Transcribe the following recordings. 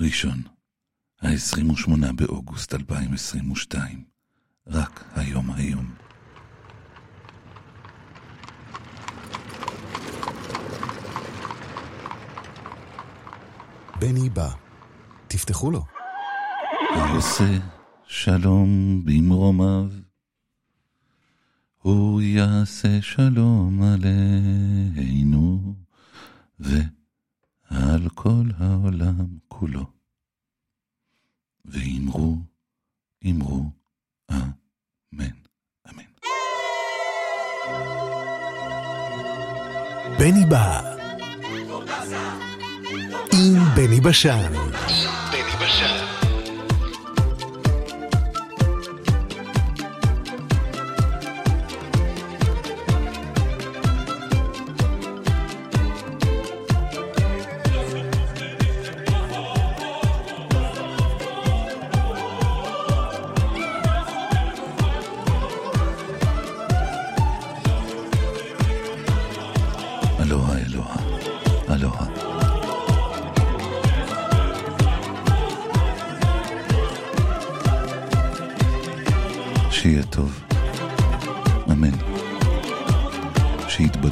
ראשון, ה-28 באוגוסט 2022, רק היום היום. בני בא, תפתחו לו. העושה שלום במרומיו, הוא יעשה שלום עלינו, ו... על כל העולם כולו. ואמרו, אמרו, אמן. אמן. בני בא. עם בני בשן. עם בני בשן.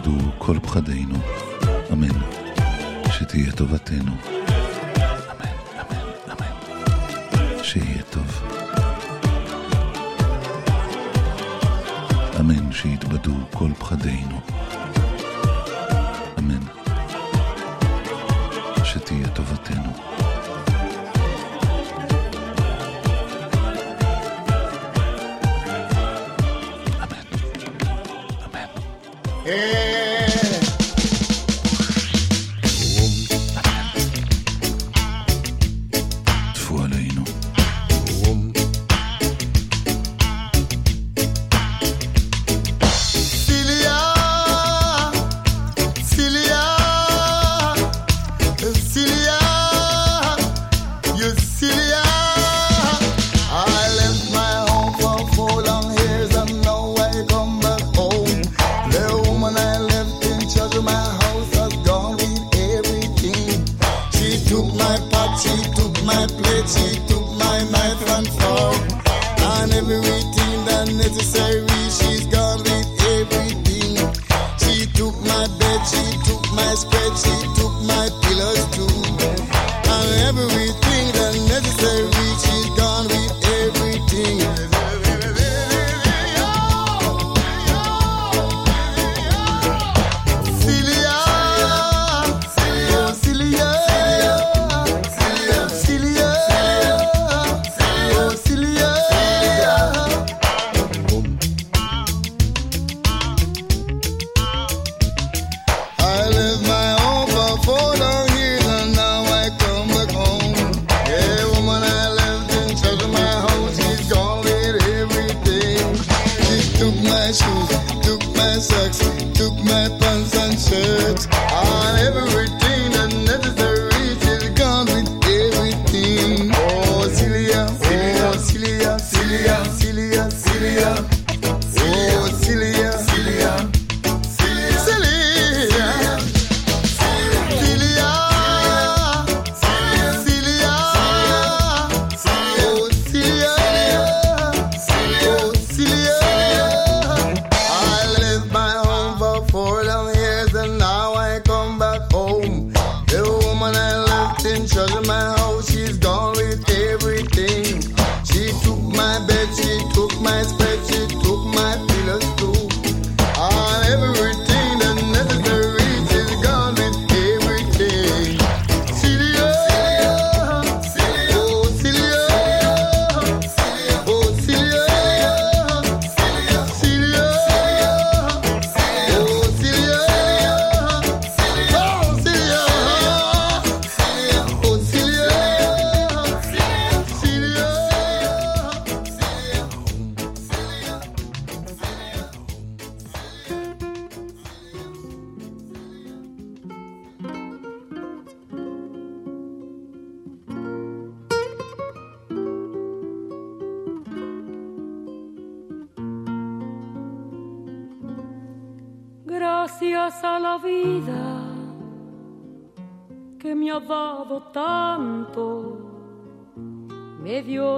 אבדו כל פחדינו. אמן. שתהיה טובתנו. שיהיה טוב. אמן שיתבדו כל פחדינו. אמן. שתהיה טובתנו. Yeah.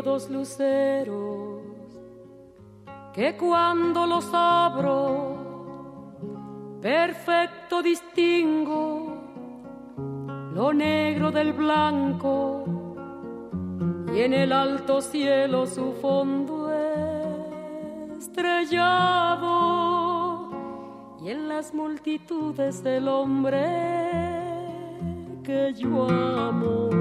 Dos luceros que cuando los abro, perfecto distingo lo negro del blanco y en el alto cielo su fondo estrellado y en las multitudes del hombre que yo amo.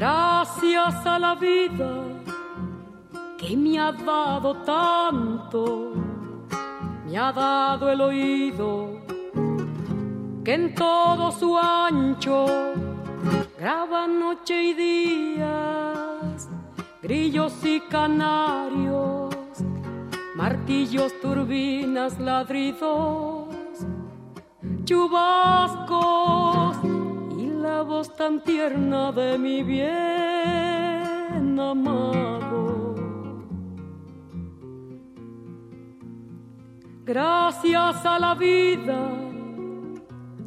Gracias a la vida que me ha dado tanto, me ha dado el oído que en todo su ancho graba noche y días, grillos y canarios, martillos, turbinas, ladridos, chubascos la voz tan tierna de mi bien amado. Gracias a la vida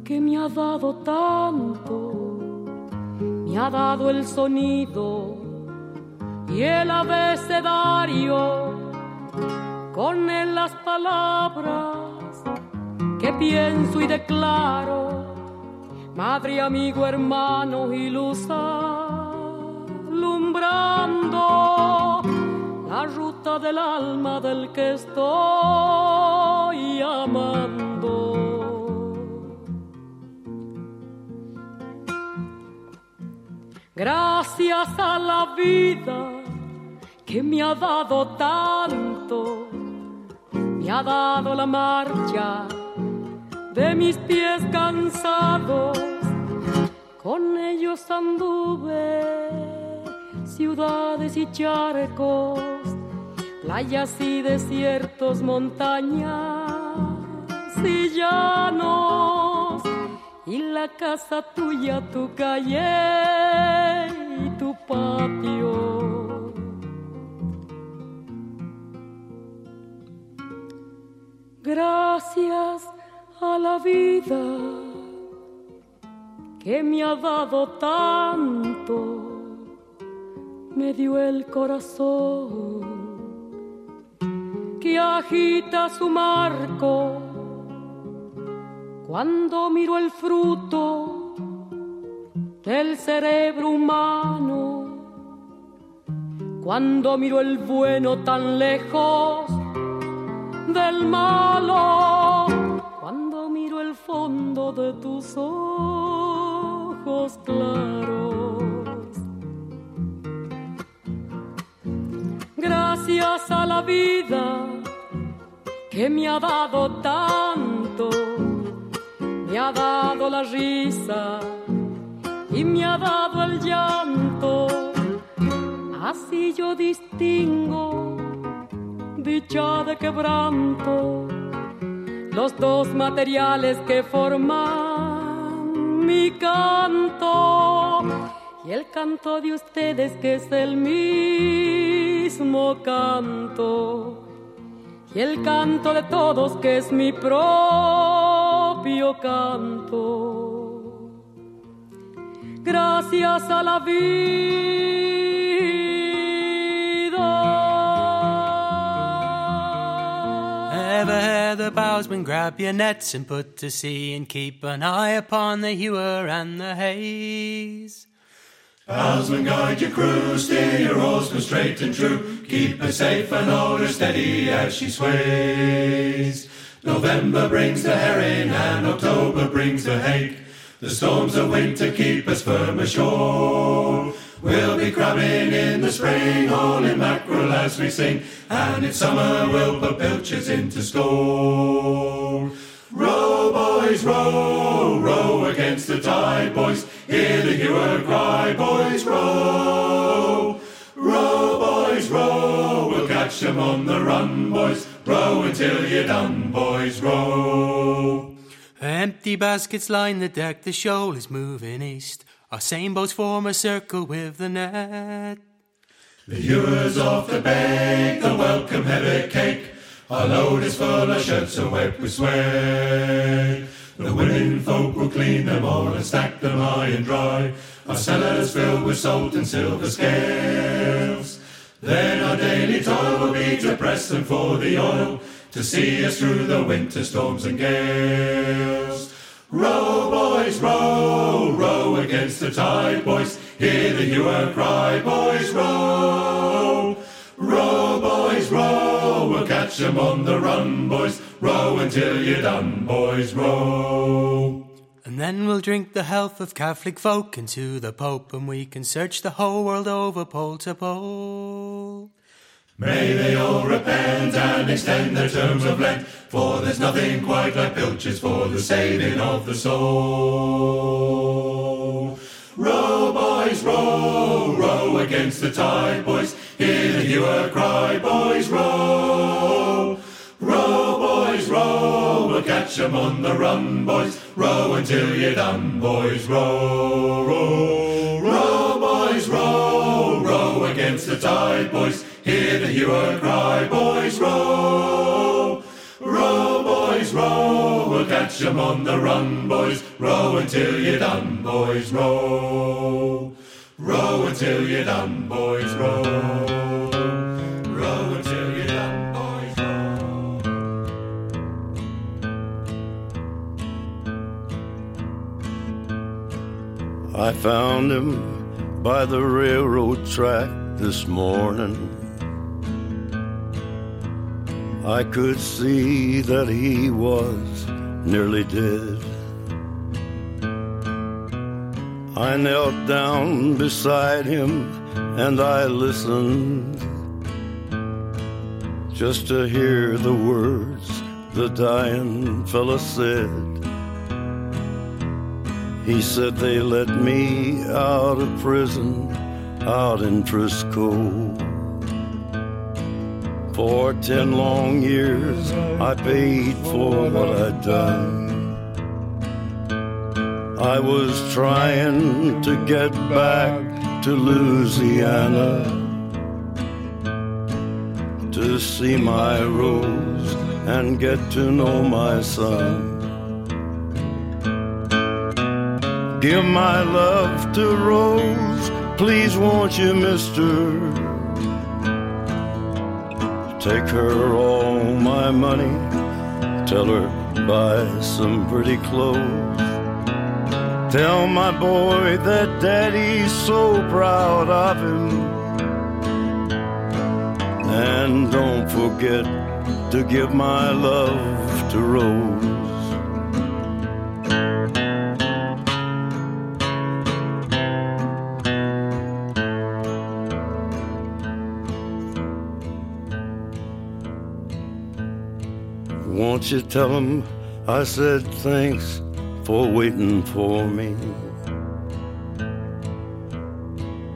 que me ha dado tanto, me ha dado el sonido y el abecedario, con él las palabras que pienso y declaro, madre, amigo, hermano y luz alumbrando la ruta del alma del que estoy amando. Gracias a la vida que me ha dado tanto, me ha dado la marcha de mis pies cansados, con ellos anduve ciudades y charcos, playas y desiertos, montañas y llanos y la casa tuya, tu calle y tu patio. Gracias a la vida que me ha dado tanto, me dio el corazón que agita su marco. Cuando miro el fruto del cerebro humano, cuando miro el bueno tan lejos del malo, cuando miro el fondo de tus ojos claros. Gracias a la vida que me ha dado tanto me ha dado la risa y me ha dado el llanto. Así yo distingo dicha de quebranto, los dos materiales que forman mi canto y el canto de ustedes que es el mismo canto y el canto de todos que es mi propio canto. Gracias a la vida. Ever bowsman grab your nets and put to sea and keep an eye upon the hewer and the haze? Bowsman, guide your crew, steer your oarsman straight and true. Keep her safe and hold her steady as she sways. November brings the herring and October brings the hake. The storms of winter keep us firm ashore. We'll be crabbing in the spring, hauling mackerel as we sing. And in summer we'll put pilchards into store. Row, boys, row, row against the tide, boys. Hear the hewer cry, boys, row. Row, boys, row. We'll catch them on the run, boys. Row until you're done, boys, row. Empty baskets line the deck, the shoal is moving east. Our same boats form a circle with the net. The hewers off the bank, the welcome headed cake. Our load is full of shirts and wet with sweat. The women folk will clean them all and stack them high and dry. Our cellars filled with salt and silver scales. Then our daily toil will be to press them for the oil, to see us through the winter storms and gales. Row, boys, row, row against the tide, boys. Hear the hewer cry, boys, row. Row, boys, row, we'll catch 'em on the run, boys. Row until you're done, boys, row. And then we'll drink the health of Catholic folk into the Pope, and we can search the whole world over pole to pole. May they all repent and extend their terms of Lent, for there's nothing quite like pilchards for the saving of the soul. Row, boys, row, row against the tide, boys. Hear the hewer cry, boys, row. Row, boys, row, we'll catch 'em on the run, boys. Row until you're done, boys, row, row. Row, boys, row, row against the tide, boys. Hear the hewer cry, boys, row. Row, boys, row, we'll catch 'em on the run, boys. Row until you're done, boys, row. Row until you're done, boys, row. Row until you're done, boys, row. I found him by the railroad track this morning. I could see that he was nearly dead. I knelt down beside him and I listened just to hear the words the dying fella said. He said they let me out of prison out in Frisco. For ten long years I paid for what I'd done. I was trying to get back to Louisiana to see my Rose and get to know my son. Give my love to Rose, please won't you, mister? Take her all my money, tell her buy some pretty clothes. Tell my boy that daddy's so proud of him. And don't forget to give my love to Rose. Won't you tell him I said thanks for waiting for me?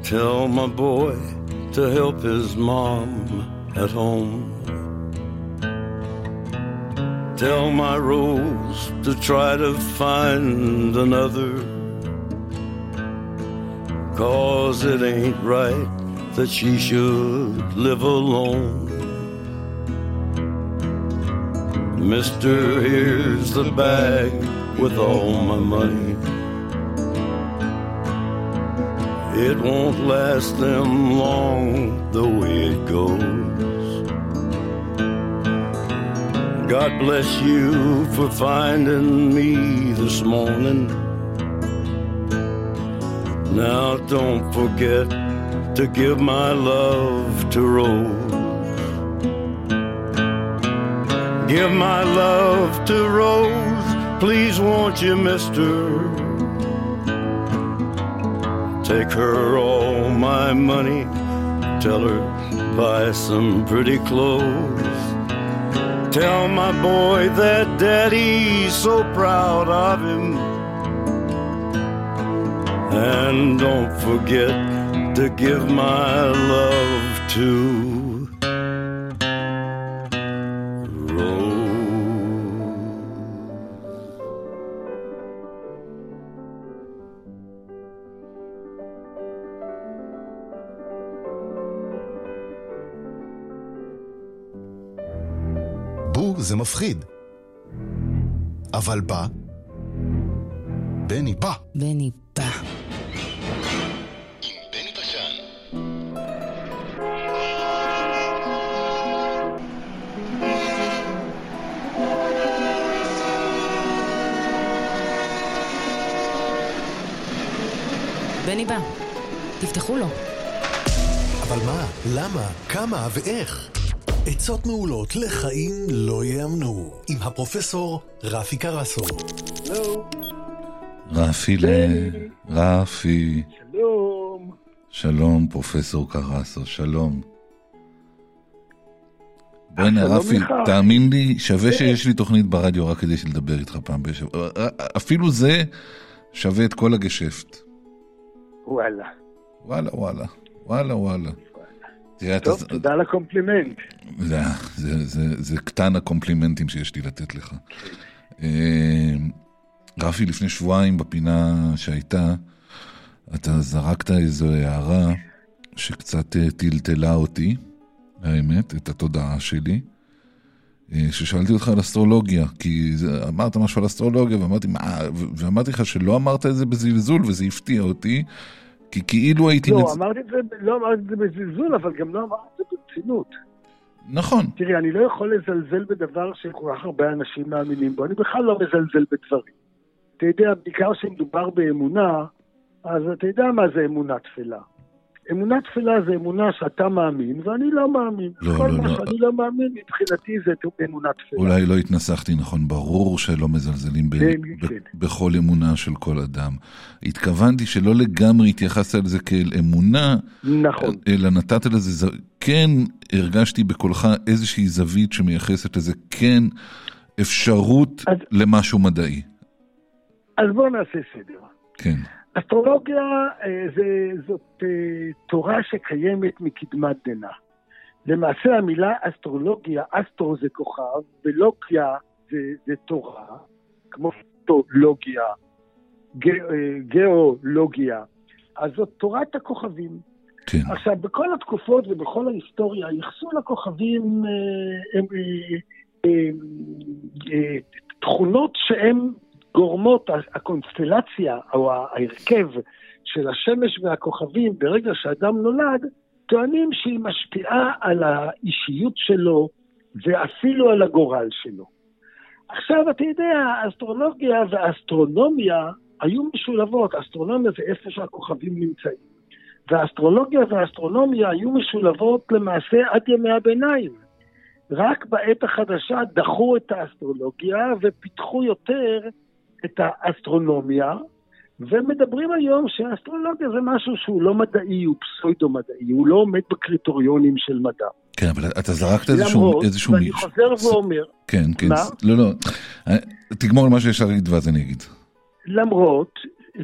Tell my boy to help his mom at home. Tell my Rose to try to find another. Cause it ain't right that she should live alone. Mister, here's the bag with all my money. It won't last them long the way it goes. God bless you for finding me this morning. Now don't forget to give my love to Rose. Give my love to Rose, please won't you, mister? Take her all my money, tell her buy some pretty clothes. Tell my boy that daddy's so proud of him. And don't forget to give my love to זה מפחיד. אבל בא בני בא. בני בא. בני בא. תפתחו לו. אבל מה, למה, כמה ואיך? עצות מעולות לחיים לא ייאמנו, עם הפרופסור רפי קרסו. רפי ל... רפי. שלום. שלום, פרופסור קרסו, שלום. בוא'נה, רפי. תאמין לי, שווה שיש לי תוכנית ברדיו רק כדי שלדבר איתך פעם בשבוע. אפילו זה שווה את כל הגשפט. וואלה. וואלה, וואלה. וואלה, וואלה. תראה, אתה... טוב, תודה על הקומפלימנט. זה, זה, זה, זה קטן הקומפלימנטים שיש לי לתת לך. אה, רפי, לפני שבועיים בפינה שהייתה, אתה זרקת איזו הערה שקצת אה, טלטלה אותי, האמת, את התודעה שלי, אה, ששאלתי אותך על אסטרולוגיה, כי אמרת משהו על אסטרולוגיה, ואמרתי, מה, ואמרתי לך שלא אמרת את זה בזלזול, וזה הפתיע אותי, כי כאילו הייתי... לא, מצ- אמרתי את זה, לא אמרתי את זה בזלזול, אבל גם לא אמרתי את זה ברצינות. נכון, תראי, אני לא יכול לזלזל בדבר שכל כך הרבה אנשים מאמינים בו, אני בכלל לא מזלזל בדברים. אתה יודע, בעיקר כשמדובר באמונה, אז אתה יודע מה זה אמונה תפלה. אמונה תפלה זה אמונה שאתה מאמין, ואני לא מאמין. לא, כל לא, מה לא. שאני לא מאמין, מבחינתי זה אמונה תפלה. אולי לא התנסחתי נכון, ברור שלא מזלזלים ב- ב-. בכל אמונה של כל אדם. התכוונתי שלא לגמרי התייחסת לזה כאל אמונה, נכון. אלא נתת לזה, כן הרגשתי בקולך איזושהי זווית שמייחסת לזה, כן אפשרות אז- למשהו מדעי. אז בואו נעשה סדר. כן, אסטרולוגיה אה, זה, זאת אה, תורה שקיימת מקדמת דנא. למעשה המילה אסטרולוגיה, אסטרו זה כוכב, ולוגיה זה, זה תורה, כמו פוטולוגיה, ג- אה, גיאולוגיה. אז זאת תורת הכוכבים. כן, עכשיו, בכל התקופות ובכל ההיסטוריה ייחסו לכוכבים אה, אה, אה, אה, אה, תכונות שהן גורמות, הקונסטלציה או ההרכב של השמש והכוכבים ברגע שאדם נולד, טוענים שהיא משפיעה על האישיות שלו ואפילו על הגורל שלו. עכשיו, אתה יודע, האסטרולוגיה והאסטרונומיה היו משולבות. אסטרונומיה זה איפה שהכוכבים נמצאים. והאסטרולוגיה והאסטרונומיה היו משולבות למעשה עד ימי הביניים. רק בעת החדשה דחו את האסטרולוגיה ופיתחו יותר את האסטרונומיה, ומדברים היום שהאסטרולוגיה זה משהו שהוא לא מדעי, הוא פסוידו-מדעי, הוא לא עומד בקריטריונים של מדע. כן, אבל אתה זרקת איזשהו... למרות, איזשהו ואני מ- חוזר ואומר, כן, כן, מה? לא, לא, אה, תגמור על מה שיש להגיד ואז אני אגיד. למרות,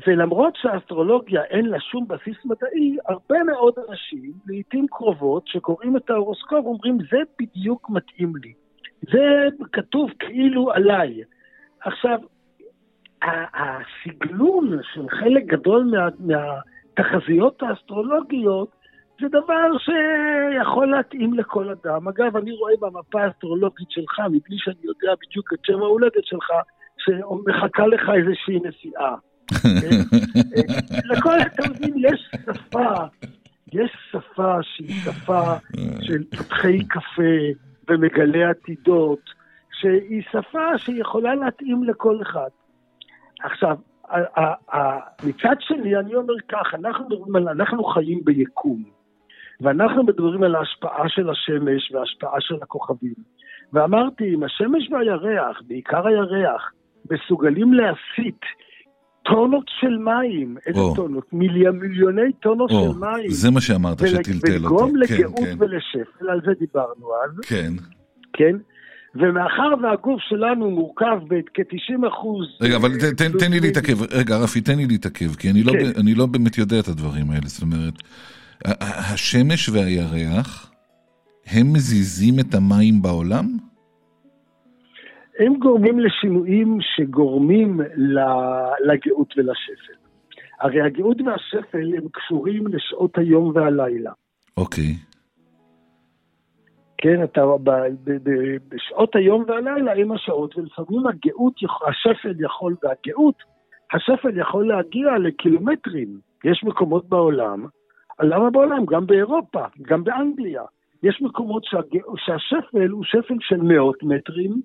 ולמרות שהאסטרולוגיה אין לה שום בסיס מדעי, הרבה מאוד אנשים, לעיתים קרובות, שקוראים את ההורוסקופ, אומרים, זה בדיוק מתאים לי. זה כתוב כאילו עליי. עכשיו, ה- הסגלון של חלק גדול מה, מהתחזיות האסטרולוגיות, זה דבר שיכול להתאים לכל אדם. אגב, אני רואה במפה האסטרולוגית שלך, מבלי שאני יודע בדיוק את שם ההולדת שלך, שמחכה לך איזושהי נסיעה. לכל, יודעים, יש שפה, יש שפה שהיא שפה של פותחי קפה ומגלי עתידות, שהיא שפה שיכולה להתאים לכל אחד. עכשיו, מצד שני, אני אומר כך, אנחנו, מדברים על, אנחנו חיים ביקום, ואנחנו מדברים על ההשפעה של השמש וההשפעה של הכוכבים. ואמרתי, אם השמש והירח, בעיקר הירח, מסוגלים להסיט טונות של מים, איזה או. טונות? מילי, מיליוני טונות או, של מים. זה מה שאמרת ול- שטלטל אותי. ולגרום כן, לגאות כן, ולשפל, על זה דיברנו אז, כן. כן? ומאחר והגוף שלנו מורכב בכ-90 אחוז... רגע, אבל תן, תן לי להתעכב, רגע, רפי, תן לי להתעכב, כי אני לא, כן. ב- אני לא באמת יודע את הדברים האלה. זאת אומרת, השמש והירח, הם מזיזים את המים בעולם? הם גורמים לשינויים שגורמים לגאות ולשפל. הרי הגאות והשפל הם קשורים לשעות היום והלילה. אוקיי. כן, אתה ב, ב, ב, בשעות היום והלילה הם השעות, ולפעמים הגאות, השפל יכול, והגאות, השפל יכול להגיע לקילומטרים. יש מקומות בעולם, למה בעולם? גם באירופה, גם באנגליה. יש מקומות שה, שהשפל הוא שפל של מאות מטרים,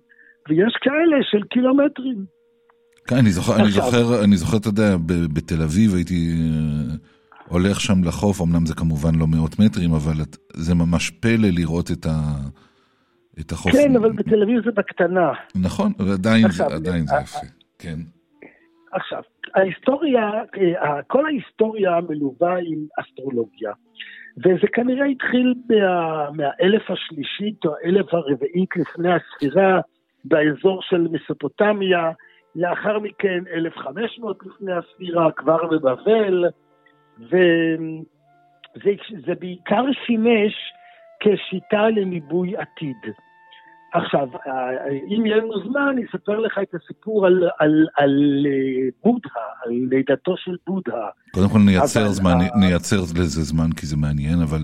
ויש כאלה של קילומטרים. כן, אני זוכר, אני זוכר, אני זוכר, אתה יודע, בתל אביב הייתי אה, הולך שם לחוף, אמנם זה כמובן לא מאות מטרים, אבל את- זה ממש פלא לראות את, ה, את החוף. כן, אבל בתל אביב זה בקטנה. נכון, ועדיין זה, עכשיו, עדיין זה אה, יפה, כן. עכשיו, ההיסטוריה, אה, כל ההיסטוריה מלווה עם אסטרולוגיה. וזה כנראה התחיל מה, מהאלף השלישית או האלף הרביעית לפני הספירה באזור של מסופוטמיה, לאחר מכן 1500 לפני הספירה כבר בבבל, וזה בעיקר שימש כשיטה לניבוי עתיד. עכשיו, אם יהיה לנו זמן, אני אספר לך את הסיפור על, על, על אה, בודהה, על לידתו של בודהה. קודם כל נייצר אבל זמן, ה- נייצר לזה זמן, כי זה מעניין, אבל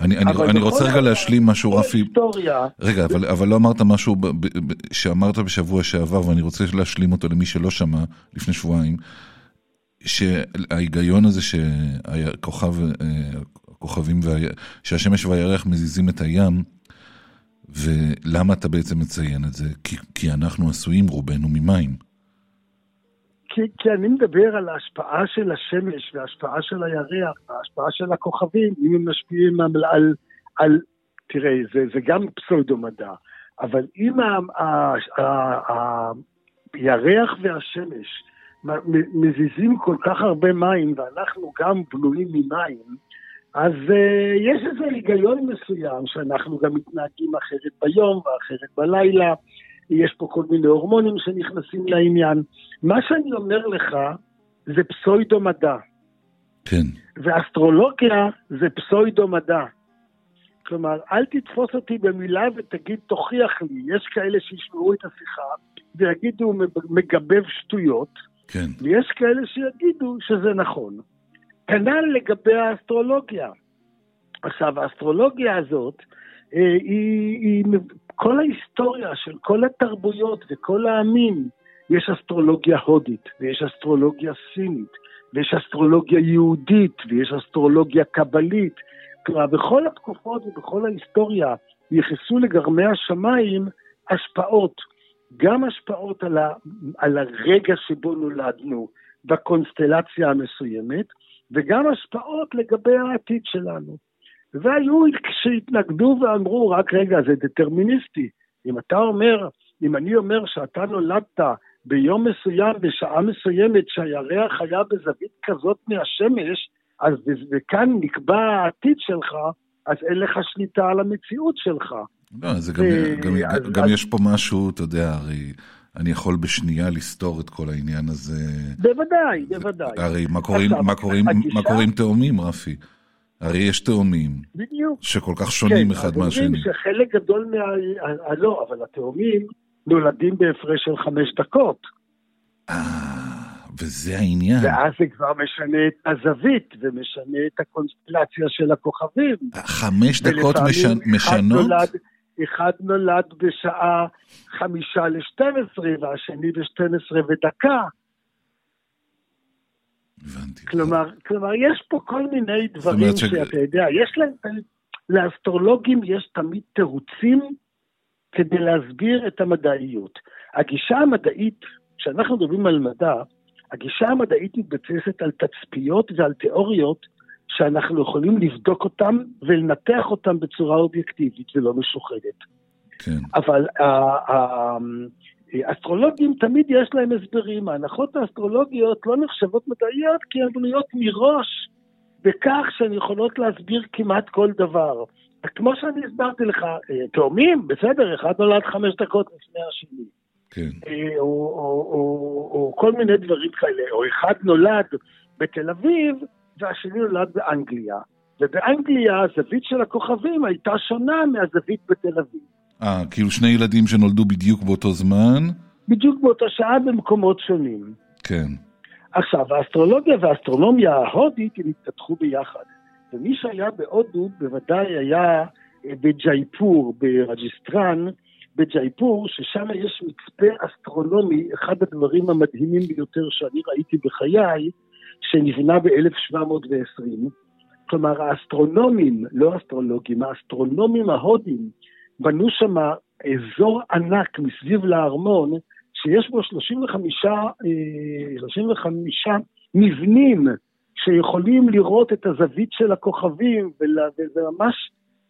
אני, אני, אני רוצה רגע להשלים משהו, רפי. ההיסטוריה, רגע, אבל, אבל לא אמרת משהו ב, ב, ב, שאמרת בשבוע שעבר, ואני רוצה להשלים אותו למי שלא שמע לפני שבועיים, שההיגיון הזה שהכוכב, אה, וה, שהשמש והירח מזיזים את הים, ולמה אתה בעצם מציין את זה? כי, כי אנחנו עשויים רובנו ממים. כי, כי אני מדבר על ההשפעה של השמש וההשפעה של הירח וההשפעה של הכוכבים, אם הם משפיעים על, על, על תראה, זה, זה גם פסאודו-מדע, אבל אם הירח והשמש מזיזים כל כך הרבה מים ואנחנו גם בנויים ממים, אז uh, יש איזה היגיון מסוים שאנחנו גם מתנהגים אחרת ביום ואחרת בלילה. יש פה כל מיני הורמונים שנכנסים לעניין. מה שאני אומר לך זה פסוידו-מדע, כן, ואסטרולוגיה זה פסוידו-מדע. כלומר, אל תתפוס אותי במילה ותגיד, תוכיח לי. יש כאלה שישמעו את השיחה ויגידו, מגבב שטויות, כן. ויש כאלה שיגידו שזה נכון. כנ"ל לגבי האסטרולוגיה. עכשיו, האסטרולוגיה הזאת, אה, היא, היא, כל ההיסטוריה של כל התרבויות וכל העמים, יש אסטרולוגיה הודית, ויש אסטרולוגיה סינית, ויש אסטרולוגיה יהודית, ויש אסטרולוגיה קבלית. כלומר, בכל התקופות ובכל ההיסטוריה ייחסו לגרמי השמיים השפעות, גם השפעות על, ה, על הרגע שבו נולדנו בקונסטלציה המסוימת, וגם השפעות לגבי העתיד שלנו. והיו שהתנגדו ואמרו, רק רגע, זה דטרמיניסטי. אם אתה אומר, אם אני אומר שאתה נולדת ביום מסוים, בשעה מסוימת, שהירח היה בזווית כזאת מהשמש, אז וכאן נקבע העתיד שלך, אז אין לך שליטה על המציאות שלך. לא, זה גם, אה, גם, אז- גם אז- יש פה משהו, אתה יודע, הרי אני יכול בשנייה לסתור את כל העניין הזה. בוודאי, בוודאי. הרי מה קוראים, עכשיו, מה קוראים, הגישה- מה קוראים תאומים, רפי? הרי יש תאומים בדיוק. שכל כך שונים אחד כן, אומרים מהשני. שחלק גדול מה... אה, לא, אבל התאומים נולדים בהפרש של חמש דקות. אה, וזה העניין. ואז זה כבר משנה את הזווית ומשנה את הקונסטלציה של הכוכבים. חמש דקות משנ... אחד משנות? נולד, אחד נולד בשעה חמישה לשתים עשרה והשני בשתים עשרה ודקה. הבנתי. כלומר, כלומר, יש פה כל מיני דברים ש- שאתה יודע, יש להם, לאסטרולוגים יש תמיד תירוצים כדי להסביר את המדעיות. הגישה המדעית, כשאנחנו מדברים על מדע, הגישה המדעית מתבססת על תצפיות ועל תיאוריות שאנחנו יכולים לבדוק אותן ולנתח אותן בצורה אובייקטיבית ולא משוחדת. כן. אבל ה- ה- האסטרולוגים תמיד יש להם הסברים. ההנחות האסטרולוגיות לא נחשבות מדעיות כי הן בנויות מראש בכך שהן יכולות להסביר כמעט כל דבר. כמו שאני הסברתי לך, אה, תאומים, בסדר, אחד נולד חמש דקות לפני השני. כן. אה, או, או, או, או כל מיני דברים כאלה, או אחד נולד בתל אביב והשני נולד באנגליה. ובאנגליה הזווית של הכוכבים הייתה שונה מהזווית בתל אביב. אה, כאילו שני ילדים שנולדו בדיוק באותו זמן? בדיוק באותה שעה במקומות שונים. כן. עכשיו, האסטרולוגיה והאסטרונומיה ההודית הם התפתחו ביחד. ומי שהיה בהודו בוודאי היה אה, בג'ייפור, ברג'סטאן, בג'ייפור, ששם יש מצפה אסטרונומי, אחד הדברים המדהימים ביותר שאני ראיתי בחיי, שנבנה ב-1720. כלומר, האסטרונומים, לא האסטרולוגים, האסטרונומים ההודים, בנו שם אזור ענק מסביב לארמון, שיש בו 35, 35 אה, מבנים שיכולים לראות את הזווית של הכוכבים, וזה ממש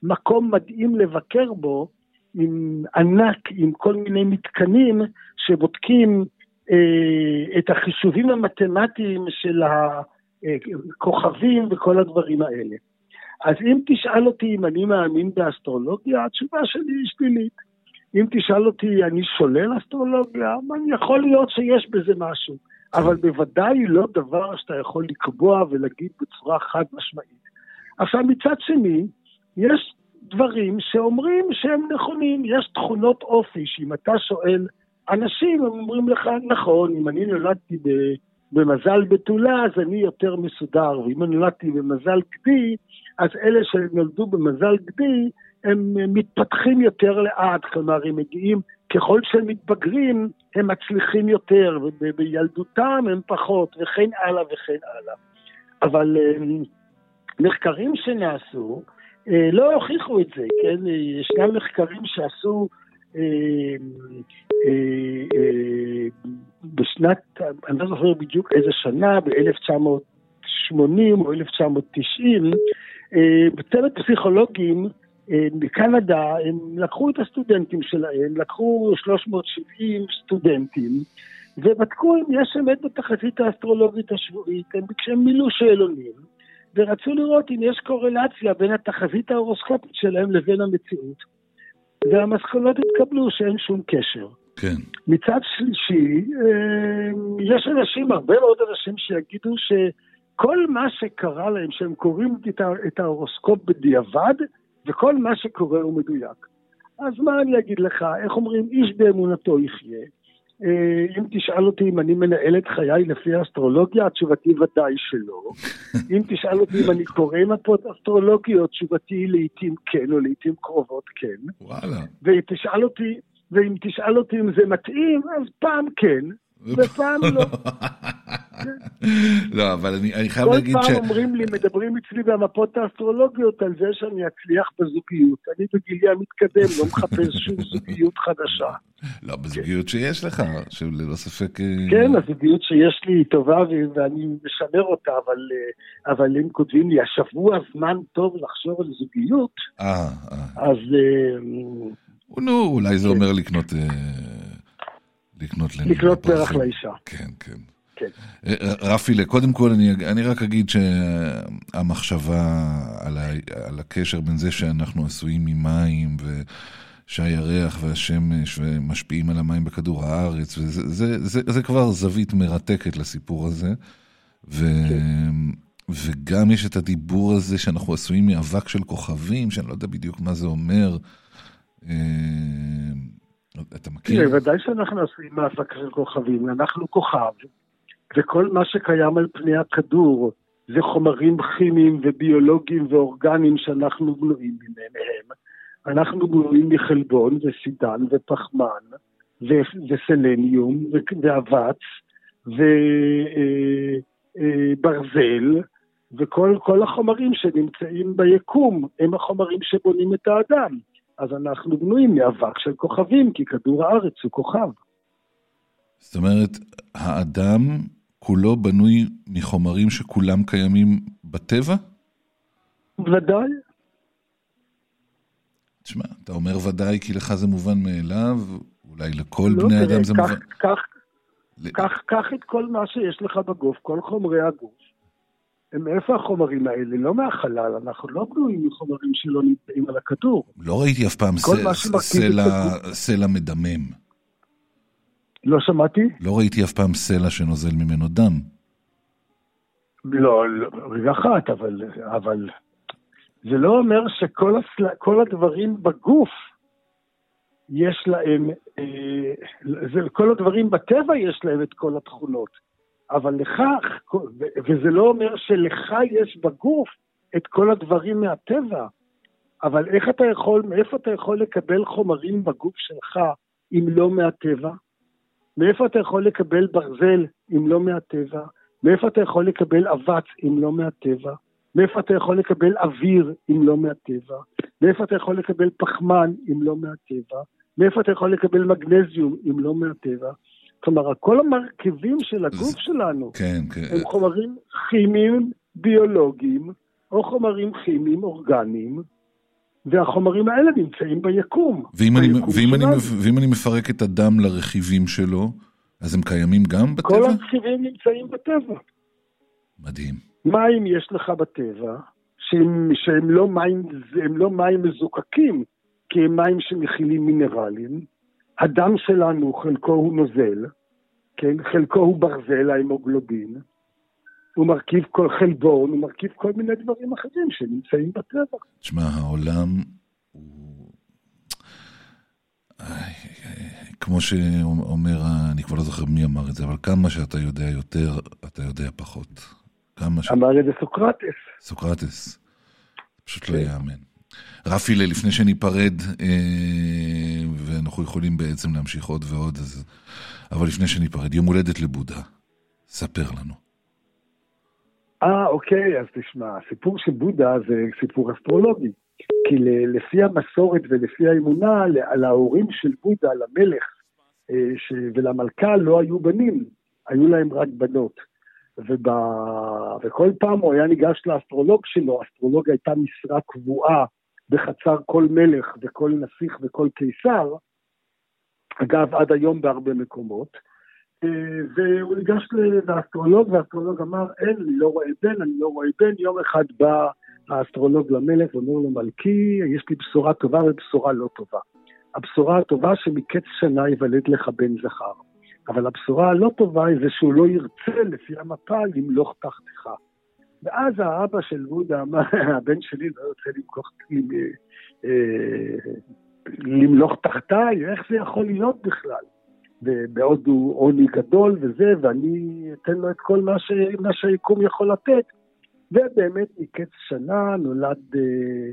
מקום מדהים לבקר בו, עם ענק, עם כל מיני מתקנים שבודקים את החישובים המתמטיים של הכוכבים וכל הדברים האלה. אז אם תשאל אותי אם אני מאמין באסטרולוגיה, התשובה שלי היא שלילית. אם תשאל אותי, אני שולל אסטרולוגיה, יכול להיות שיש בזה משהו, אבל בוודאי לא דבר שאתה יכול לקבוע ולהגיד בצורה חד משמעית. עכשיו, מצד שני, יש דברים שאומרים שהם נכונים, יש תכונות אופי, שאם אתה שואל אנשים, הם אומרים לך, נכון, אם אני נולדתי במזל בתולה, אז אני יותר מסודר, ואם אני נולדתי במזל גדי, אז אלה שנולדו במזל גדי, הם מתפתחים יותר לאט, כלומר, הם מגיעים, ככל שהם מתבגרים, הם מצליחים יותר, ובילדותם הם פחות, וכן הלאה וכן הלאה. אבל אה, מחקרים שנעשו, אה, לא הוכיחו את זה, כן? ישנם מחקרים שעשו אה, בשנת, אני לא זוכר בדיוק איזה שנה, ב-1980 או 1990, בצוות פסיכולוגים בקנדה, הם לקחו את הסטודנטים שלהם, לקחו 370 סטודנטים, ובדקו אם יש אמת בתחזית האסטרולוגית השבועית, הם כשהם מילאו שאלונים, ורצו לראות אם יש קורלציה בין התחזית ההורוסקופית שלהם לבין המציאות. והמסקנות התקבלו שאין שום קשר. כן. מצד שלישי, אה, יש אנשים, הרבה מאוד אנשים שיגידו שכל מה שקרה להם, שהם קוראים את ההורוסקופ בדיעבד, וכל מה שקורה הוא מדויק. אז מה אני אגיד לך, איך אומרים, איש באמונתו יחיה. אה, אם תשאל אותי אם אני מנהל את חיי לפי האסטרולוגיה, התשובתי ודאי שלא. אם תשאל אותי אם אני קורא מפות אסטרולוגיות, תשובתי לעיתים כן או לעיתים קרובות כן. וואלה. ואם תשאל אותי, ואם תשאל אותי אם זה מתאים, אז פעם כן, ופעם לא. לא, אבל אני, אני חייב להגיד ש... כל פעם אומרים לי, מדברים אצלי במפות האסטרולוגיות על זה שאני אצליח בזוגיות. אני בגילי המתקדם לא מחפש שום זוגיות חדשה. לא, בזוגיות שיש לך, שללא ספק... אה, כן, הזוגיות שיש לי היא טובה ואני משמר אותה, אבל, אה, אבל אם כותבים לי, השבוע זמן טוב לחשוב על זוגיות, אה, אז... נו, אולי זה כן. אומר לקנות... לקנות לנינה לקנות פרח לאישה. כן, כן. כן. רפי, קודם כל אני, אני רק אגיד שהמחשבה על, ה, על הקשר בין זה שאנחנו עשויים ממים ושהירח והשמש ומשפיעים על המים בכדור הארץ, וזה זה, זה, זה כבר זווית מרתקת לסיפור הזה. ו... כן. וגם יש את הדיבור הזה שאנחנו עשויים מאבק של כוכבים, שאני לא יודע בדיוק מה זה אומר. אה, אתה מכיר? כן, ודאי שאנחנו עשויים מאבק של כוכבים. אנחנו כוכב, וכל מה שקיים על פני הכדור זה חומרים כימיים וביולוגיים ואורגניים שאנחנו בנויים מהם. אנחנו בנויים מחלבון וסידן ופחמן וסלניום ואבץ וברזל וכל החומרים שנמצאים ביקום הם החומרים שבונים את האדם. אז אנחנו בנויים מאבק של כוכבים, כי כדור הארץ הוא כוכב. זאת אומרת, האדם כולו בנוי מחומרים שכולם קיימים בטבע? ודאי. תשמע, אתה אומר ודאי כי לך זה מובן מאליו, אולי לכל לא, בני אדם זה כך, מובן... קח, קח, קח את כל מה שיש לך בגוף, כל חומרי הגוף. מאיפה החומרים האלה? לא מהחלל, אנחנו לא בנויים מחומרים שלא נמצאים על הכדור. לא ראיתי אף פעם סלע, סלע מדמם. לא שמעתי? לא ראיתי אף פעם סלע שנוזל ממנו דם. לא, לא רגע אחת, אבל, אבל זה לא אומר שכל הסל... הדברים בגוף יש להם, אה, זה, כל הדברים בטבע יש להם את כל התכונות. אבל לך, וזה לא אומר שלך יש בגוף את כל הדברים מהטבע, אבל איך אתה יכול, מאיפה אתה יכול לקבל חומרים בגוף שלך אם לא מהטבע? מאיפה אתה יכול לקבל ברזל אם לא מהטבע? מאיפה אתה יכול לקבל אבץ אם לא מהטבע? מאיפה אתה יכול לקבל אוויר אם לא מהטבע? מאיפה אתה יכול לקבל פחמן אם לא מהטבע? מאיפה אתה יכול לקבל מגנזיום אם לא מהטבע? כלומר, כל המרכיבים של הגוף שלנו כן, כן. הם חומרים כימיים, ביולוגיים, או חומרים כימיים אורגניים, והחומרים האלה נמצאים ביקום. ואם אני, ביקום ואם, אני. ואם אני מפרק את הדם לרכיבים שלו, אז הם קיימים גם כל בטבע? הרכיבים נמצאים בטבע. מדהים. מים יש לך בטבע, שהם, שהם לא, מים, לא מים מזוקקים, כי הם מים שמכילים מינרלים. הדם שלנו, חלקו הוא נוזל, כן? חלקו הוא ברזל, ההמוגלובין. הוא מרכיב כל חלבון, הוא מרכיב כל מיני דברים אחרים שנמצאים בטבע. תשמע, העולם הוא... איי, כמו שאומר, אני כבר לא זוכר מי אמר את זה, אבל כמה שאתה יודע יותר, אתה יודע פחות. כמה ש... אמר את זה סוקרטס. סוקרטס. פשוט לא יאמן. רפי, לפני שניפרד, אה, ואנחנו יכולים בעצם להמשיך עוד ועוד, אז... אבל לפני שניפרד, יום הולדת לבודה. ספר לנו. אה, אוקיי, אז תשמע, הסיפור של בודה זה סיפור אסטרולוגי. כי לפי המסורת ולפי האמונה, ל- על ההורים של בודה, למלך אה, ש... ולמלכה, לא היו בנים, היו להם רק בנות. וב... וכל פעם הוא היה ניגש לאסטרולוג שלו, אסטרולוג הייתה משרה קבועה בחצר כל מלך וכל נסיך וכל קיסר, אגב, עד היום בהרבה מקומות. אה, והוא ניגש לאסטרולוג, והאסטרולוג אמר, אין, אני לא רואה בן, אני לא רואה בן. יום אחד בא האסטרולוג למלך ואומר לו, מלכי, יש לי בשורה טובה ובשורה לא טובה. הבשורה הטובה שמקץ שנה ייוולד לך בן זכר. אבל הבשורה הלא טובה היא זה שהוא לא ירצה לפי המפה למלוך תחתיך. ואז האבא של בודה אמר, הבן שלי לא יוצא למכוח, אה, למלוך תחתיי, איך זה יכול להיות בכלל? ובעוד הוא עוני גדול וזה, ואני אתן לו את כל מה, ש... מה שהיקום יכול לתת. ובאמת מקץ שנה נולד, אה,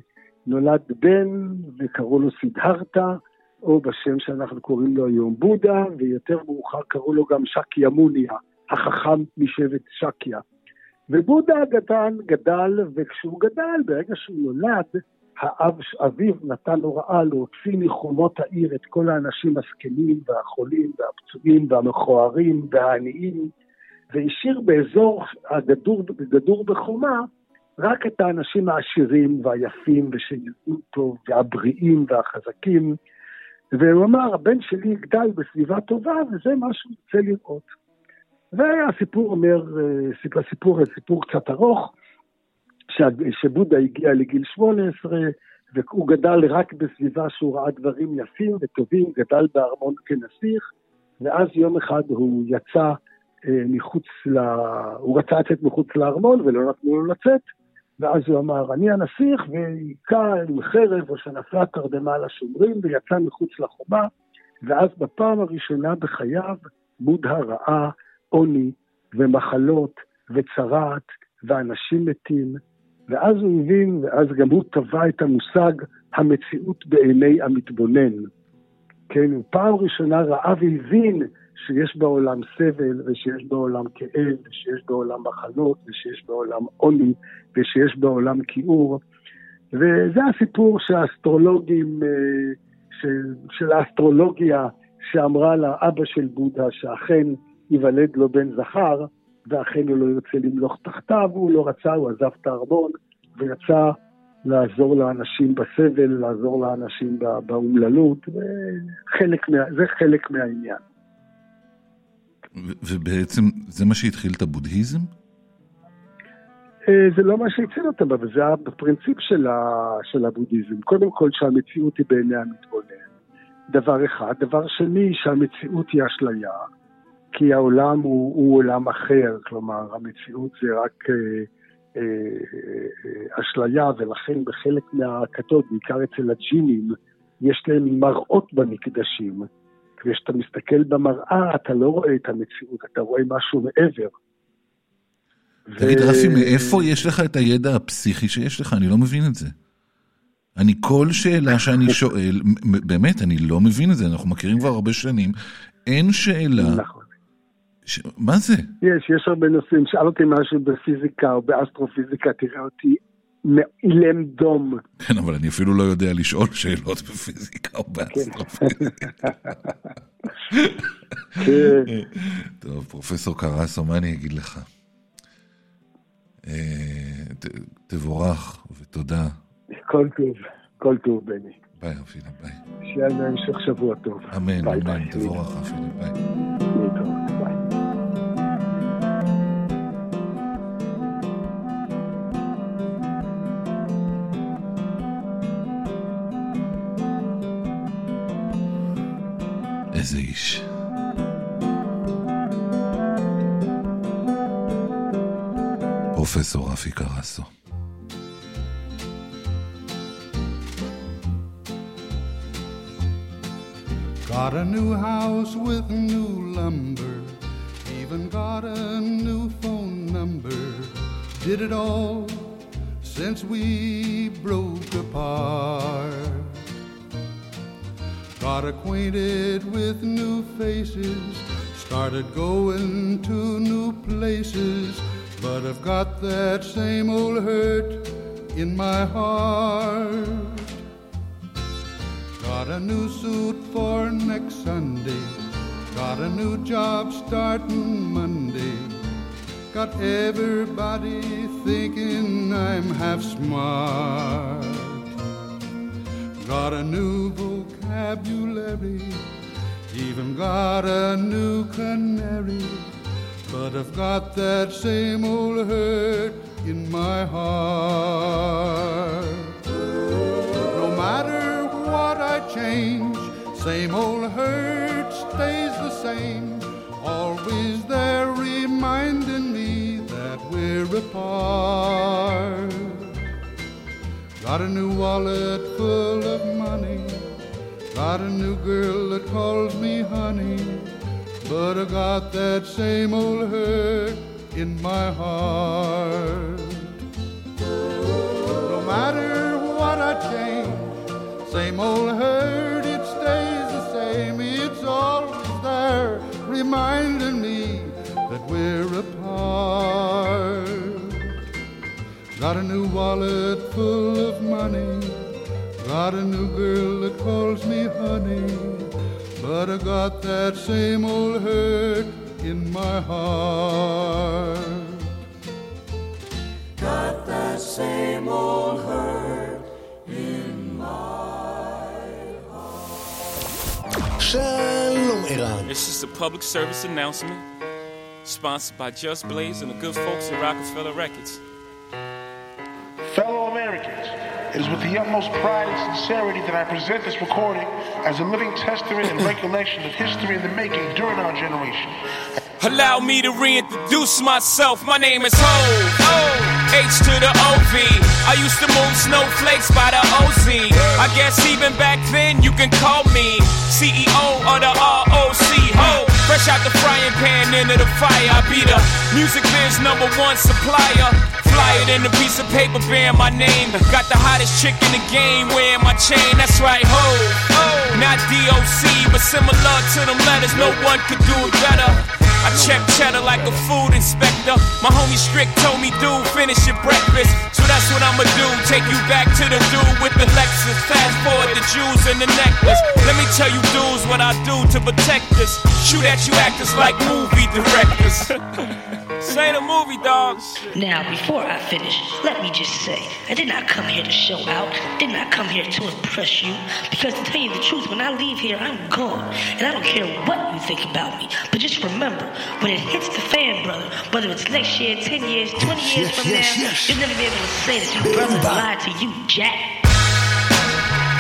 נולד בן, וקראו לו סידהרתה, או בשם שאנחנו קוראים לו היום בודה, ויותר מאוחר קראו לו גם שקיה מוניה, החכם משבט שקיה. ובודה הגדל גדל, וכשהוא גדל, ברגע שהוא נולד, האב, אביו נתן הוראה להוציא מחומות העיר את כל האנשים הזקנים והחולים והפצועים והמכוערים והעניים, והשאיר באזור הגדור, גדור בחומה רק את האנשים העשירים והיפים ושנראו טוב והבריאים והחזקים. והוא אמר, הבן שלי יגדל בסביבה טובה וזה מה שהוא רוצה לראות. והסיפור אומר, הסיפור, סיפור קצת ארוך, שבודה הגיע לגיל 18, והוא גדל רק בסביבה שהוא ראה דברים יפים וטובים, גדל בארמון כנסיך, ואז יום אחד הוא יצא אה, מחוץ ל... הוא רצה לצאת מחוץ לארמון ולא נתנו לו לצאת, ואז הוא אמר, אני הנסיך, והיכה עם חרב או שנפלה תרדמה על השומרים, ויצא מחוץ לחומה, ואז בפעם הראשונה בחייו, בודה ראה עוני ומחלות וצרעת ואנשים מתים, ואז הוא הבין, ואז גם הוא טבע את המושג המציאות בעיני המתבונן. כן, הוא פעם ראשונה ראה והבין שיש בעולם סבל, ושיש בעולם כאב, ושיש בעולם מחלות, ושיש בעולם עוני, ושיש בעולם כיעור. וזה הסיפור שהאסטרולוגים, של, של האסטרולוגיה, שאמרה לאבא של בודה שאכן ייוולד לו בן זכר, ואכן הוא לא יוצא למלוך תחתיו, הוא לא רצה, הוא עזב את הארמון ויצא לעזור לאנשים בסבל, לעזור לאנשים באומללות, וזה חלק מהעניין. ובעצם זה מה שהתחיל את הבודהיזם? זה לא מה שהציל אותם, אבל זה הפרינציפ של, ה, של הבודהיזם. קודם כל שהמציאות היא בעיני המתבונן, דבר אחד. דבר שני, שהמציאות היא אשליה. כי העולם הוא, הוא עולם אחר, כלומר, המציאות זה רק אה, אה, אה, אשליה, ולכן בחלק מהכתות, בעיקר אצל הג'ינים, יש להם מראות במקדשים. וכשאתה מסתכל במראה, אתה לא רואה את המציאות, אתה רואה משהו מעבר. תגיד, ו... רפי, מאיפה יש לך את הידע הפסיכי שיש לך? אני לא מבין את זה. אני כל שאלה שאני שואל, באמת, אני לא מבין את זה, אנחנו מכירים כבר הרבה שנים, אין שאלה, נכון. ש... מה זה? יש, יש הרבה נושאים. שאל אותי משהו בפיזיקה או באסטרופיזיקה, תראה אותי אילם דום. כן, אבל אני אפילו לא יודע לשאול שאלות בפיזיקה או באסטרופיזיקה. כן. טוב, פרופסור קרסו, מה אני אגיד לך? אה, תבורך ותודה. כל טוב, כל טוב, בני. ביי, אפילה, ביי. שיהיה לנו המשך שבוע טוב. אמן, ביי, אמן, ביי. תבורך, אפילה, ביי. להתראות, ביי. איזה איש. פרופסור רפי קרסו. Got a new house with new lumber, even got a new phone number. Did it all since we broke apart. Got acquainted with new faces, started going to new places, but I've got that same old hurt in my heart. Got a new suit for next Sunday. Got a new job starting Monday. Got everybody thinking I'm half smart. Got a new vocabulary. Even got a new canary. But I've got that same old hurt in my heart. No matter what I change, same old hurt stays the same. Always there reminding me that we're apart. Got a new wallet full of money. Got a new girl that calls me honey. But I got that same old hurt in my heart. No matter what I change, same old hurt, it stays the same. It's always there, reminding me that we're apart. Got a new wallet full of money. Got a new girl that calls me honey, but I got that same old hurt in my heart. Got that same old hurt in my heart. Shalom, Iran. This is a public service announcement sponsored by Just Blaze and the good folks at Rockefeller Records it is with the utmost pride and sincerity that I present this recording as a living testament and recollection of history in the making during our generation. Allow me to reintroduce myself. My name is Ho. H to the OV. I used to move snowflakes by the OZ. I guess even back then you can call me CEO of the ROC. Fresh out the frying pan into the fire. I be the music biz number one supplier. Fly it in a piece of paper bearing my name. Got the hottest chick in the game wearing my chain. That's right, ho. Not DOC, but similar to them letters. No one could do it better. I check cheddar like a food inspector. My homie Strick told me, dude, finish your breakfast. So that's what I'ma do. Take you back to the dude with the Lexus. Fast forward the jewels and the necklace. Let me tell you, dudes, what I do to protect us. Shoot at you actors like movie directors. Say the movie, dog. Now, before I finish, let me just say, I did not come here to show out, did not come here to impress you, because to tell you the truth, when I leave here, I'm gone, and I don't care what you think about me. But just remember, when it hits the fan, brother, whether it's next year, 10 years, 20 years yes, from yes, now, yes. you'll never be able to say that your brother lied to you, Jack.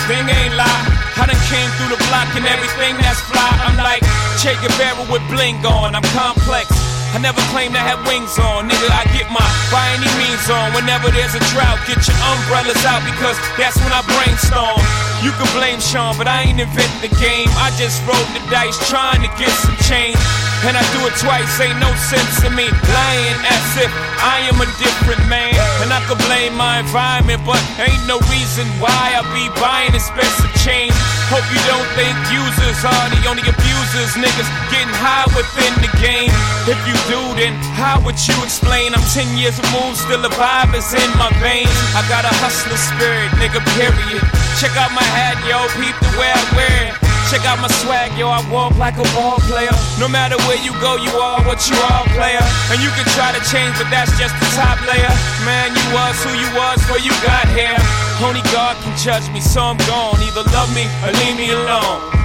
Thing ain't lie. I done came through the block and everything that's fly. I'm like Che Guevara with bling on. I'm complex. I never claim to have wings on. Nigga, I get my by any means on. Whenever there's a drought, get your umbrellas out because that's when I brainstorm. You can blame Sean, but I ain't inventing the game. I just rolled the dice trying to get some change. And I do it twice, ain't no sense in me lying as if I am a different man. And I could blame my environment, but ain't no reason why I be buying expensive chains. Hope you don't think users are the only abusers. Niggas getting high within the game. If you do, then how would you explain? I'm 10 years removed, still the vibe is in my veins. I got a hustler spirit, nigga, period. Check out my hat, yo, peep the way I wear it. Check out my swag, yo, I walk like a ball player. No matter where you go, you are what you are, player. And you can try to change, but that's just the top layer. Man, you was who you was before you got here. Only God can judge me, so I'm gone. Either love me or leave me alone.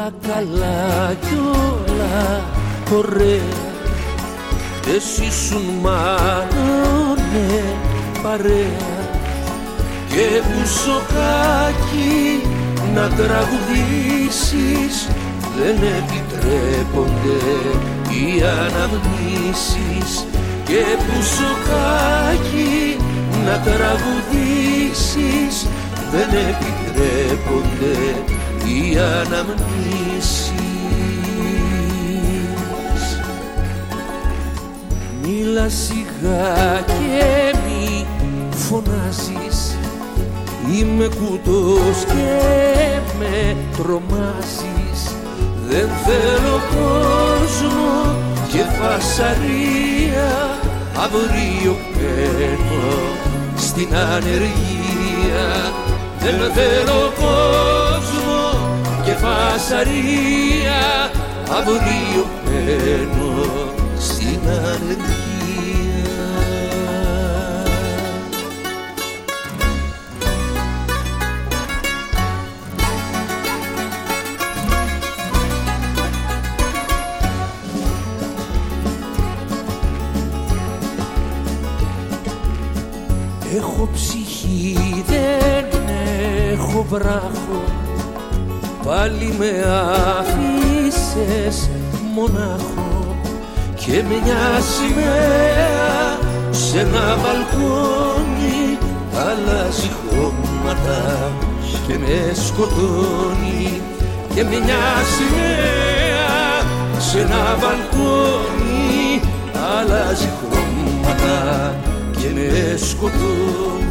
Όλα καλά κι όλα. Ωραία. Εσύ σου μάνωνε παρέα. Και μπουσοκάκι να τραγουδήσεις Δεν επιτρέπονται οι αναμνήσεις Και μπουσοκάκι να τραγουδήσεις Δεν επιτρέπονται οι αναμνήσεις. Μίλα σιγά και μη φωνάζεις. Είμαι κουτός και με τρομάζεις. Δεν θέλω κόσμο και φασαρία. Αύριο παίρνω στην ανεργία. Δεν θέλω κόσμο και φασαρία Αύριο παίρνω στην ανεργία Έχω ψυχή, δεν έχω βράχο Πάλι με άφησες μονάχο Και μια σημαία σε ένα μπαλκόνι Αλλάζει χρώματα και με σκοτώνει. Και μια σημαία σε ένα μπαλκόνι Αλλάζει χρώματα και με σκοτώνει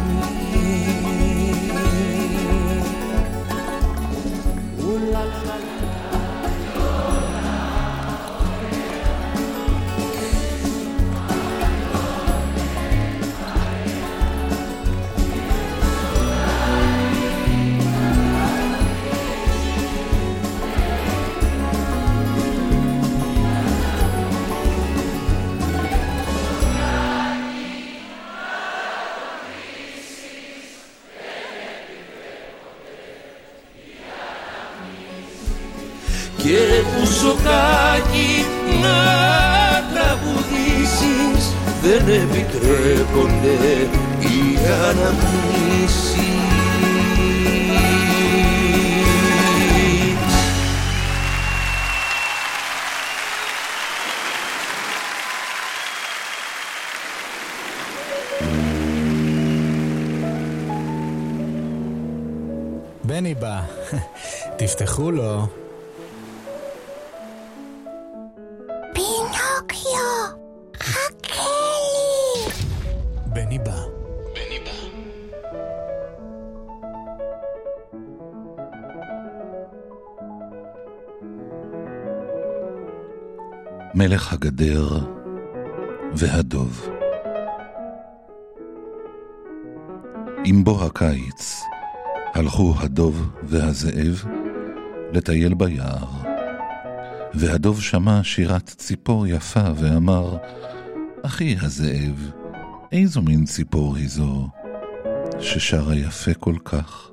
ντρέπονται οι αναμνήσεις. Μπένιμπα, τη φτεχούλο. מלך הגדר והדוב. עם בוא הקיץ הלכו הדוב והזאב לטייל ביער, והדוב שמע שירת ציפור יפה ואמר, אחי הזאב, איזו מין ציפור היא זו ששרה יפה כל כך?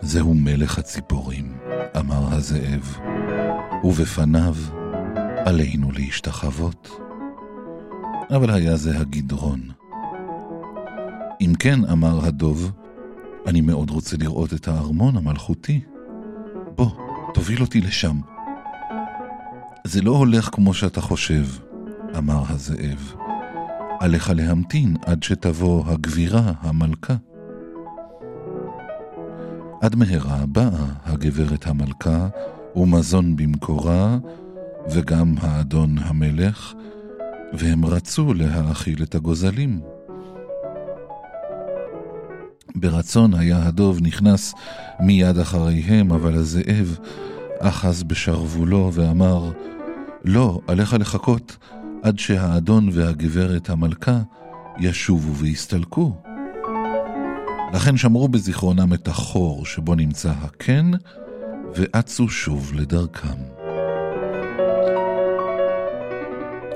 זהו מלך הציפורים, אמר הזאב, ובפניו עלינו להשתחוות. אבל היה זה הגדרון. אם כן, אמר הדוב, אני מאוד רוצה לראות את הארמון המלכותי. בוא, תוביל אותי לשם. זה לא הולך כמו שאתה חושב, אמר הזאב. עליך להמתין עד שתבוא הגבירה, המלכה. עד מהרה באה הגברת המלכה, ומזון במקורה, וגם האדון המלך, והם רצו להאכיל את הגוזלים. ברצון היה הדוב נכנס מיד אחריהם, אבל הזאב אחז בשרוולו ואמר, לא, עליך לחכות עד שהאדון והגברת המלכה ישובו ויסתלקו. לכן שמרו בזיכרונם את החור שבו נמצא הקן, ואצו שוב לדרכם.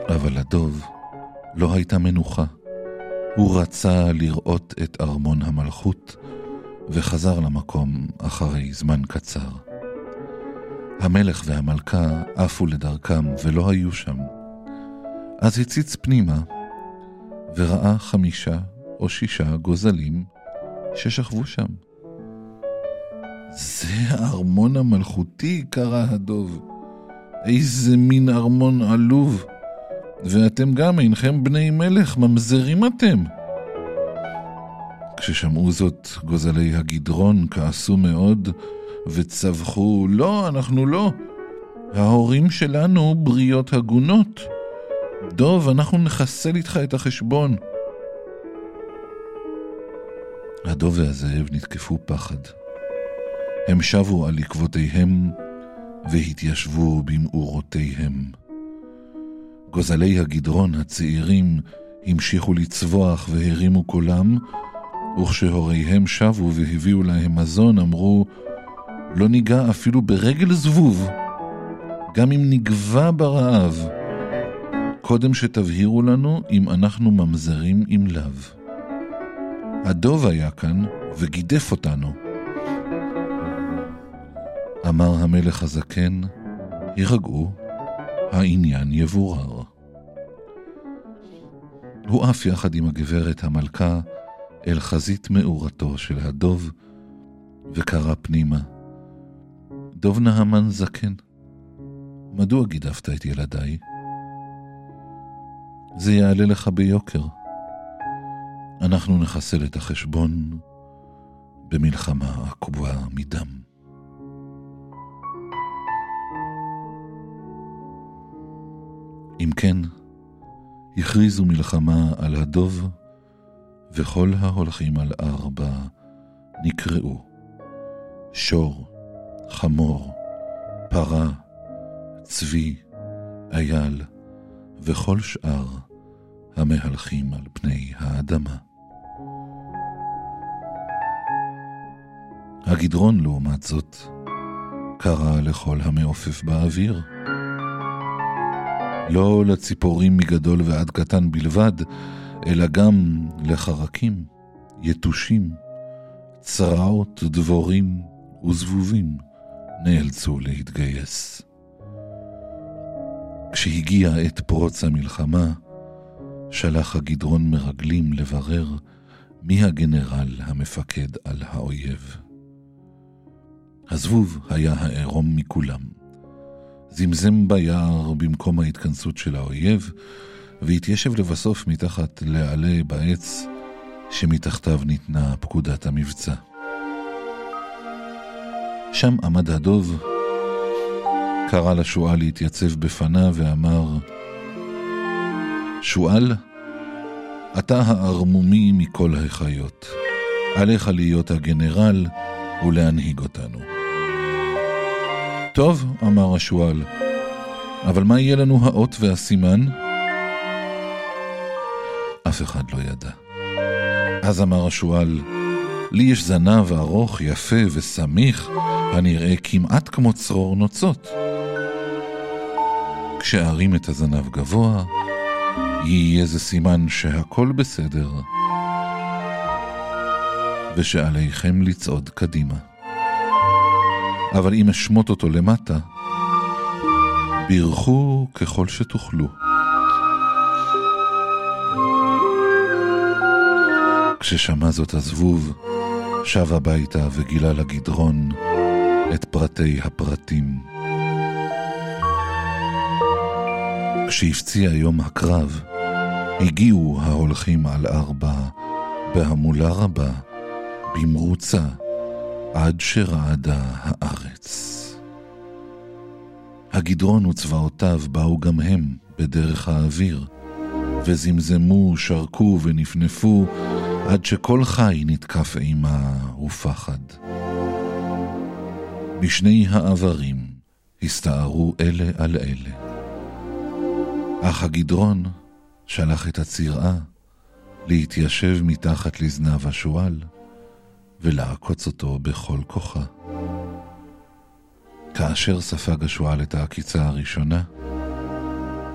אבל לדוב לא הייתה מנוחה. הוא רצה לראות את ארמון המלכות, וחזר למקום אחרי זמן קצר. המלך והמלכה עפו לדרכם ולא היו שם. אז הציץ פנימה, וראה חמישה או שישה גוזלים ששכבו שם. זה הארמון המלכותי, קרא הדוב. איזה מין ארמון עלוב. ואתם גם אינכם בני מלך, ממזרים אתם. כששמעו זאת, גוזלי הגדרון כעסו מאוד וצווחו, לא, אנחנו לא. ההורים שלנו בריות הגונות. דוב, אנחנו נחסל איתך את החשבון. הדוב והזאב נתקפו פחד. הם שבו על עקבותיהם והתיישבו במאורותיהם. גוזלי הגדרון הצעירים המשיכו לצווח והרימו קולם, וכשהוריהם שבו והביאו להם מזון, אמרו, לא ניגע אפילו ברגל זבוב, גם אם נגבה ברעב. קודם שתבהירו לנו אם אנחנו ממזרים אם לאו. הדוב היה כאן וגידף אותנו. אמר המלך הזקן, הירגעו, העניין יבורר. הוא עף יחד עם הגברת המלכה אל חזית מאורתו של הדוב, וקרא פנימה. דוב נהמן זקן, מדוע גידפת את ילדיי? זה יעלה לך ביוקר. אנחנו נחסל את החשבון במלחמה עקובה מדם. אם כן, הכריזו מלחמה על הדוב, וכל ההולכים על ארבע נקראו שור, חמור, פרה, צבי, אייל, וכל שאר המהלכים על פני האדמה. הגדרון, לעומת זאת, קרא לכל המעופף באוויר. לא לציפורים מגדול ועד קטן בלבד, אלא גם לחרקים, יתושים, צרעות, דבורים וזבובים נאלצו להתגייס. כשהגיעה עת פרוץ המלחמה, שלח הגדרון מרגלים לברר מי הגנרל המפקד על האויב. הזבוב היה העירום מכולם. זמזם ביער במקום ההתכנסות של האויב, והתיישב לבסוף מתחת לעלה בעץ שמתחתיו ניתנה פקודת המבצע. שם עמד הדוב, קרא לשועל להתייצב בפניו ואמר, שועל, אתה הערמומי מכל החיות. עליך להיות הגנרל ולהנהיג אותנו. טוב, אמר השועל, אבל מה יהיה לנו האות והסימן? אף אחד לא ידע. אז אמר השועל, לי יש זנב ארוך, יפה וסמיך, הנראה כמעט כמו צרור נוצות. כשארים את הזנב גבוה, יהיה זה סימן שהכל בסדר, ושעליכם לצעוד קדימה. אבל אם אשמוט אותו למטה, בירכו ככל שתוכלו. כששמע זאת הזבוב, שב הביתה וגילה לגדרון את פרטי הפרטים. כשהפציע יום הקרב, הגיעו ההולכים על ארבע, בהמולה רבה, במרוצה, עד שרעדה הארץ. הגדרון וצבאותיו באו גם הם בדרך האוויר, וזמזמו, שרקו ונפנפו, עד שכל חי נתקף אימה ופחד. בשני העברים הסתערו אלה על אלה. אך הגדרון שלח את הצירעה להתיישב מתחת לזנב השועל ולעקוץ אותו בכל כוחה. כאשר ספג השועל את העקיצה הראשונה,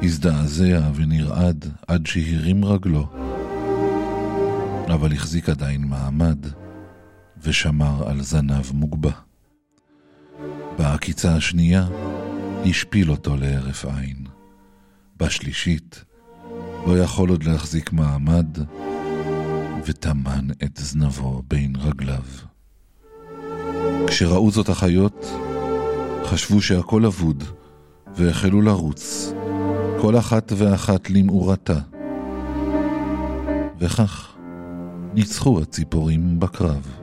הזדעזע ונרעד עד שהרים רגלו, אבל החזיק עדיין מעמד ושמר על זנב מוגבה. בעקיצה השנייה השפיל אותו להרף עין. בשלישית לא יכול עוד להחזיק מעמד וטמן את זנבו בין רגליו. כשראו זאת החיות, חשבו שהכל אבוד, והחלו לרוץ, כל אחת ואחת למאורתה. וכך ניצחו הציפורים בקרב.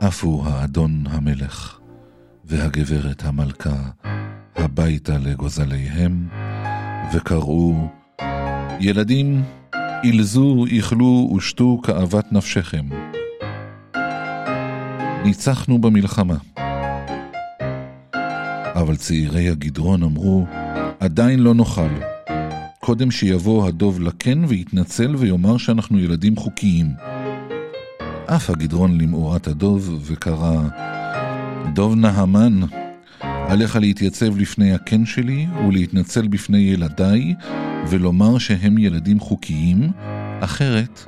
עפו האדון המלך והגברת המלכה הביתה לגוזליהם, וקראו, ילדים, אילזו, איכלו ושתו כאוות נפשכם. ניצחנו במלחמה. אבל צעירי הגדרון אמרו, עדיין לא נאכל. קודם שיבוא הדוב לקן ויתנצל ויאמר שאנחנו ילדים חוקיים. עף הגדרון למאורת הדוב וקרא, דוב נהמן, עליך להתייצב לפני הקן שלי ולהתנצל בפני ילדיי ולומר שהם ילדים חוקיים, אחרת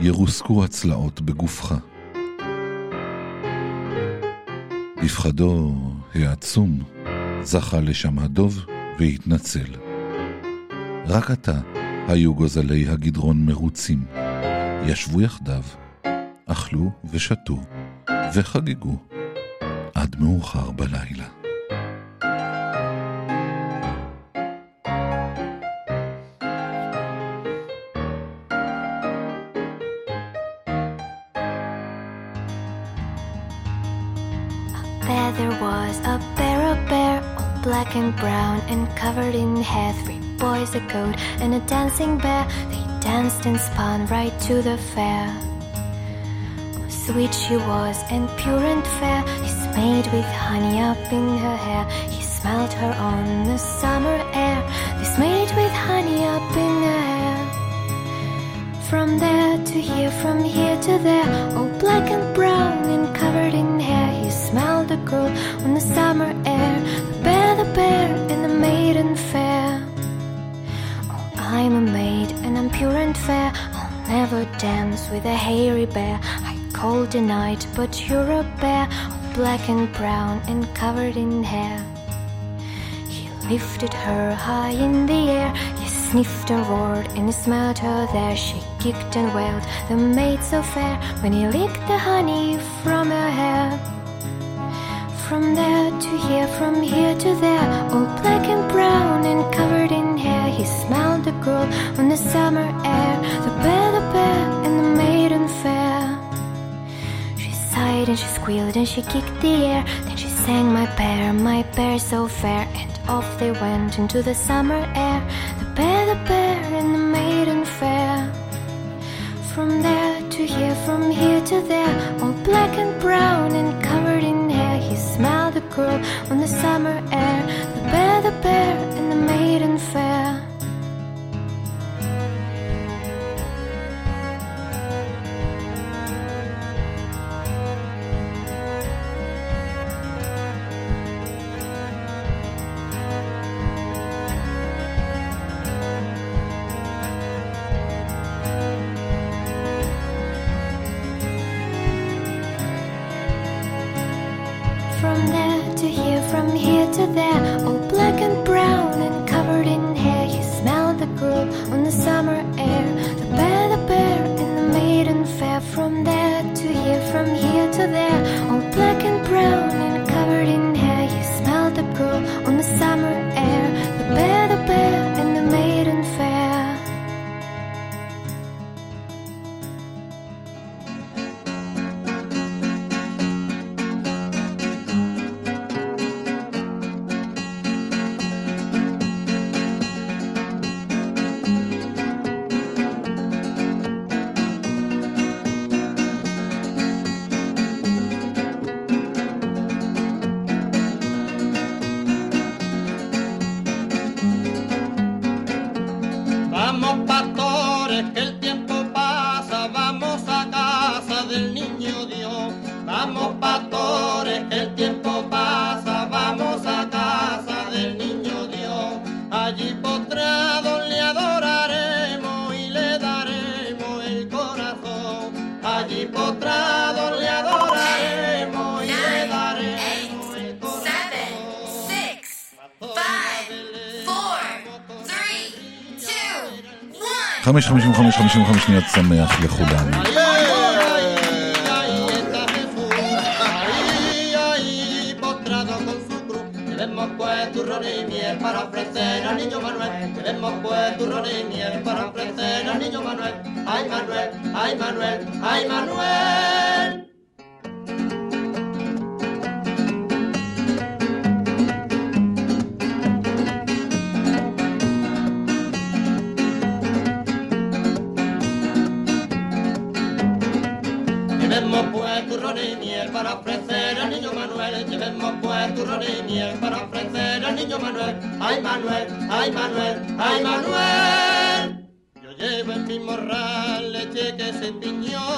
ירוסקו הצלעות בגופך. בפחדו העצום זכה לשם הדוב והתנצל. רק עתה היו גוזלי הגדרון מרוצים. ישבו יחדיו, אכלו ושתו וחגגו עד מאוחר בלילה. In hair. Three boys, a goat, and a dancing bear. They danced and spun right to the fair. Sweet she was and pure and fair. He's made with honey up in her hair. He smelled her on the summer air. This made with honey up in her hair. From there to here, from here to there, all black and brown and covered in hair. He smelled the girl on the summer air, the bear, the bear, and fair. Oh, I'm a maid and I'm pure and fair. I'll never dance with a hairy bear. I cold the night, but you're a bear, all black and brown and covered in hair. He lifted her high in the air. He sniffed and roared and he smelled her there. She kicked and wailed, the maid so fair, when he licked the honey from her hair. From there to here, from here to there, all black and brown and covered in hair. He smelled the girl on the summer air, the bear, the bear, and the maiden fair. She sighed and she squealed and she kicked the air. Then she sang, My bear, my bear so fair. And off they went into the summer air. The bear, the bear, and the maiden fair. From there to here, from here to there, all black and brown and curl on the summer air. The better bear summer air, 55-55 שניות שמח לכולנו.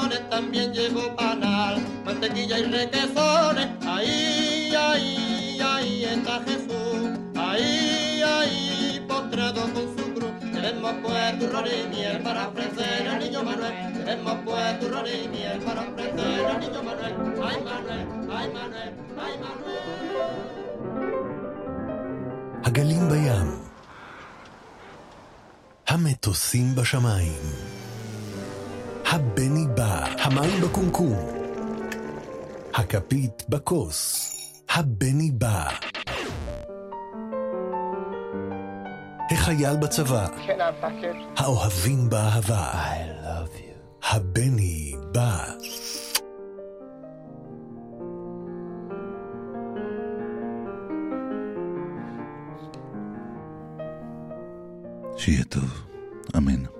piñones, también llevo panal, mantequilla y requesones. Ahí, ahí, ahí está Jesús. Ahí, ahí, postrado con su cruz. Llevemos pues turrones y miel para ofrecer al niño Manuel. Llevemos pues turrones y miel para ofrecer al niño Manuel. Ay Manuel, ay Manuel, ay Manuel. הגלים בים, המטוסים בשמיים, הבני בא, המים בקומקום, הכפית בכוס, הבני בא. החייל בצבא, האוהבים באהבה. I love you. הבני בא. שיהיה טוב, אמן.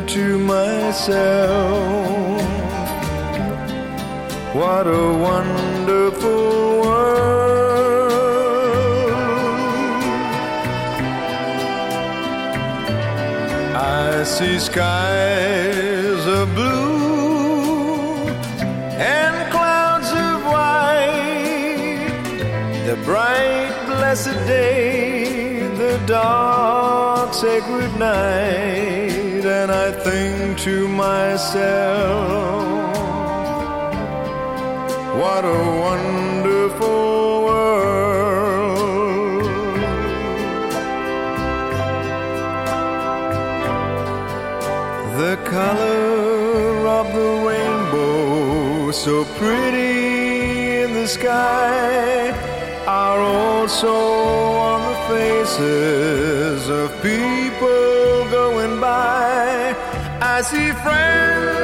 to myself, what a wonderful world. I see skies of blue and clouds of white, the bright, blessed day, the dark, sacred night, and I think to myself, what a wonderful world. The color of the rainbow, so pretty in the sky, are also on the faces of people I see friends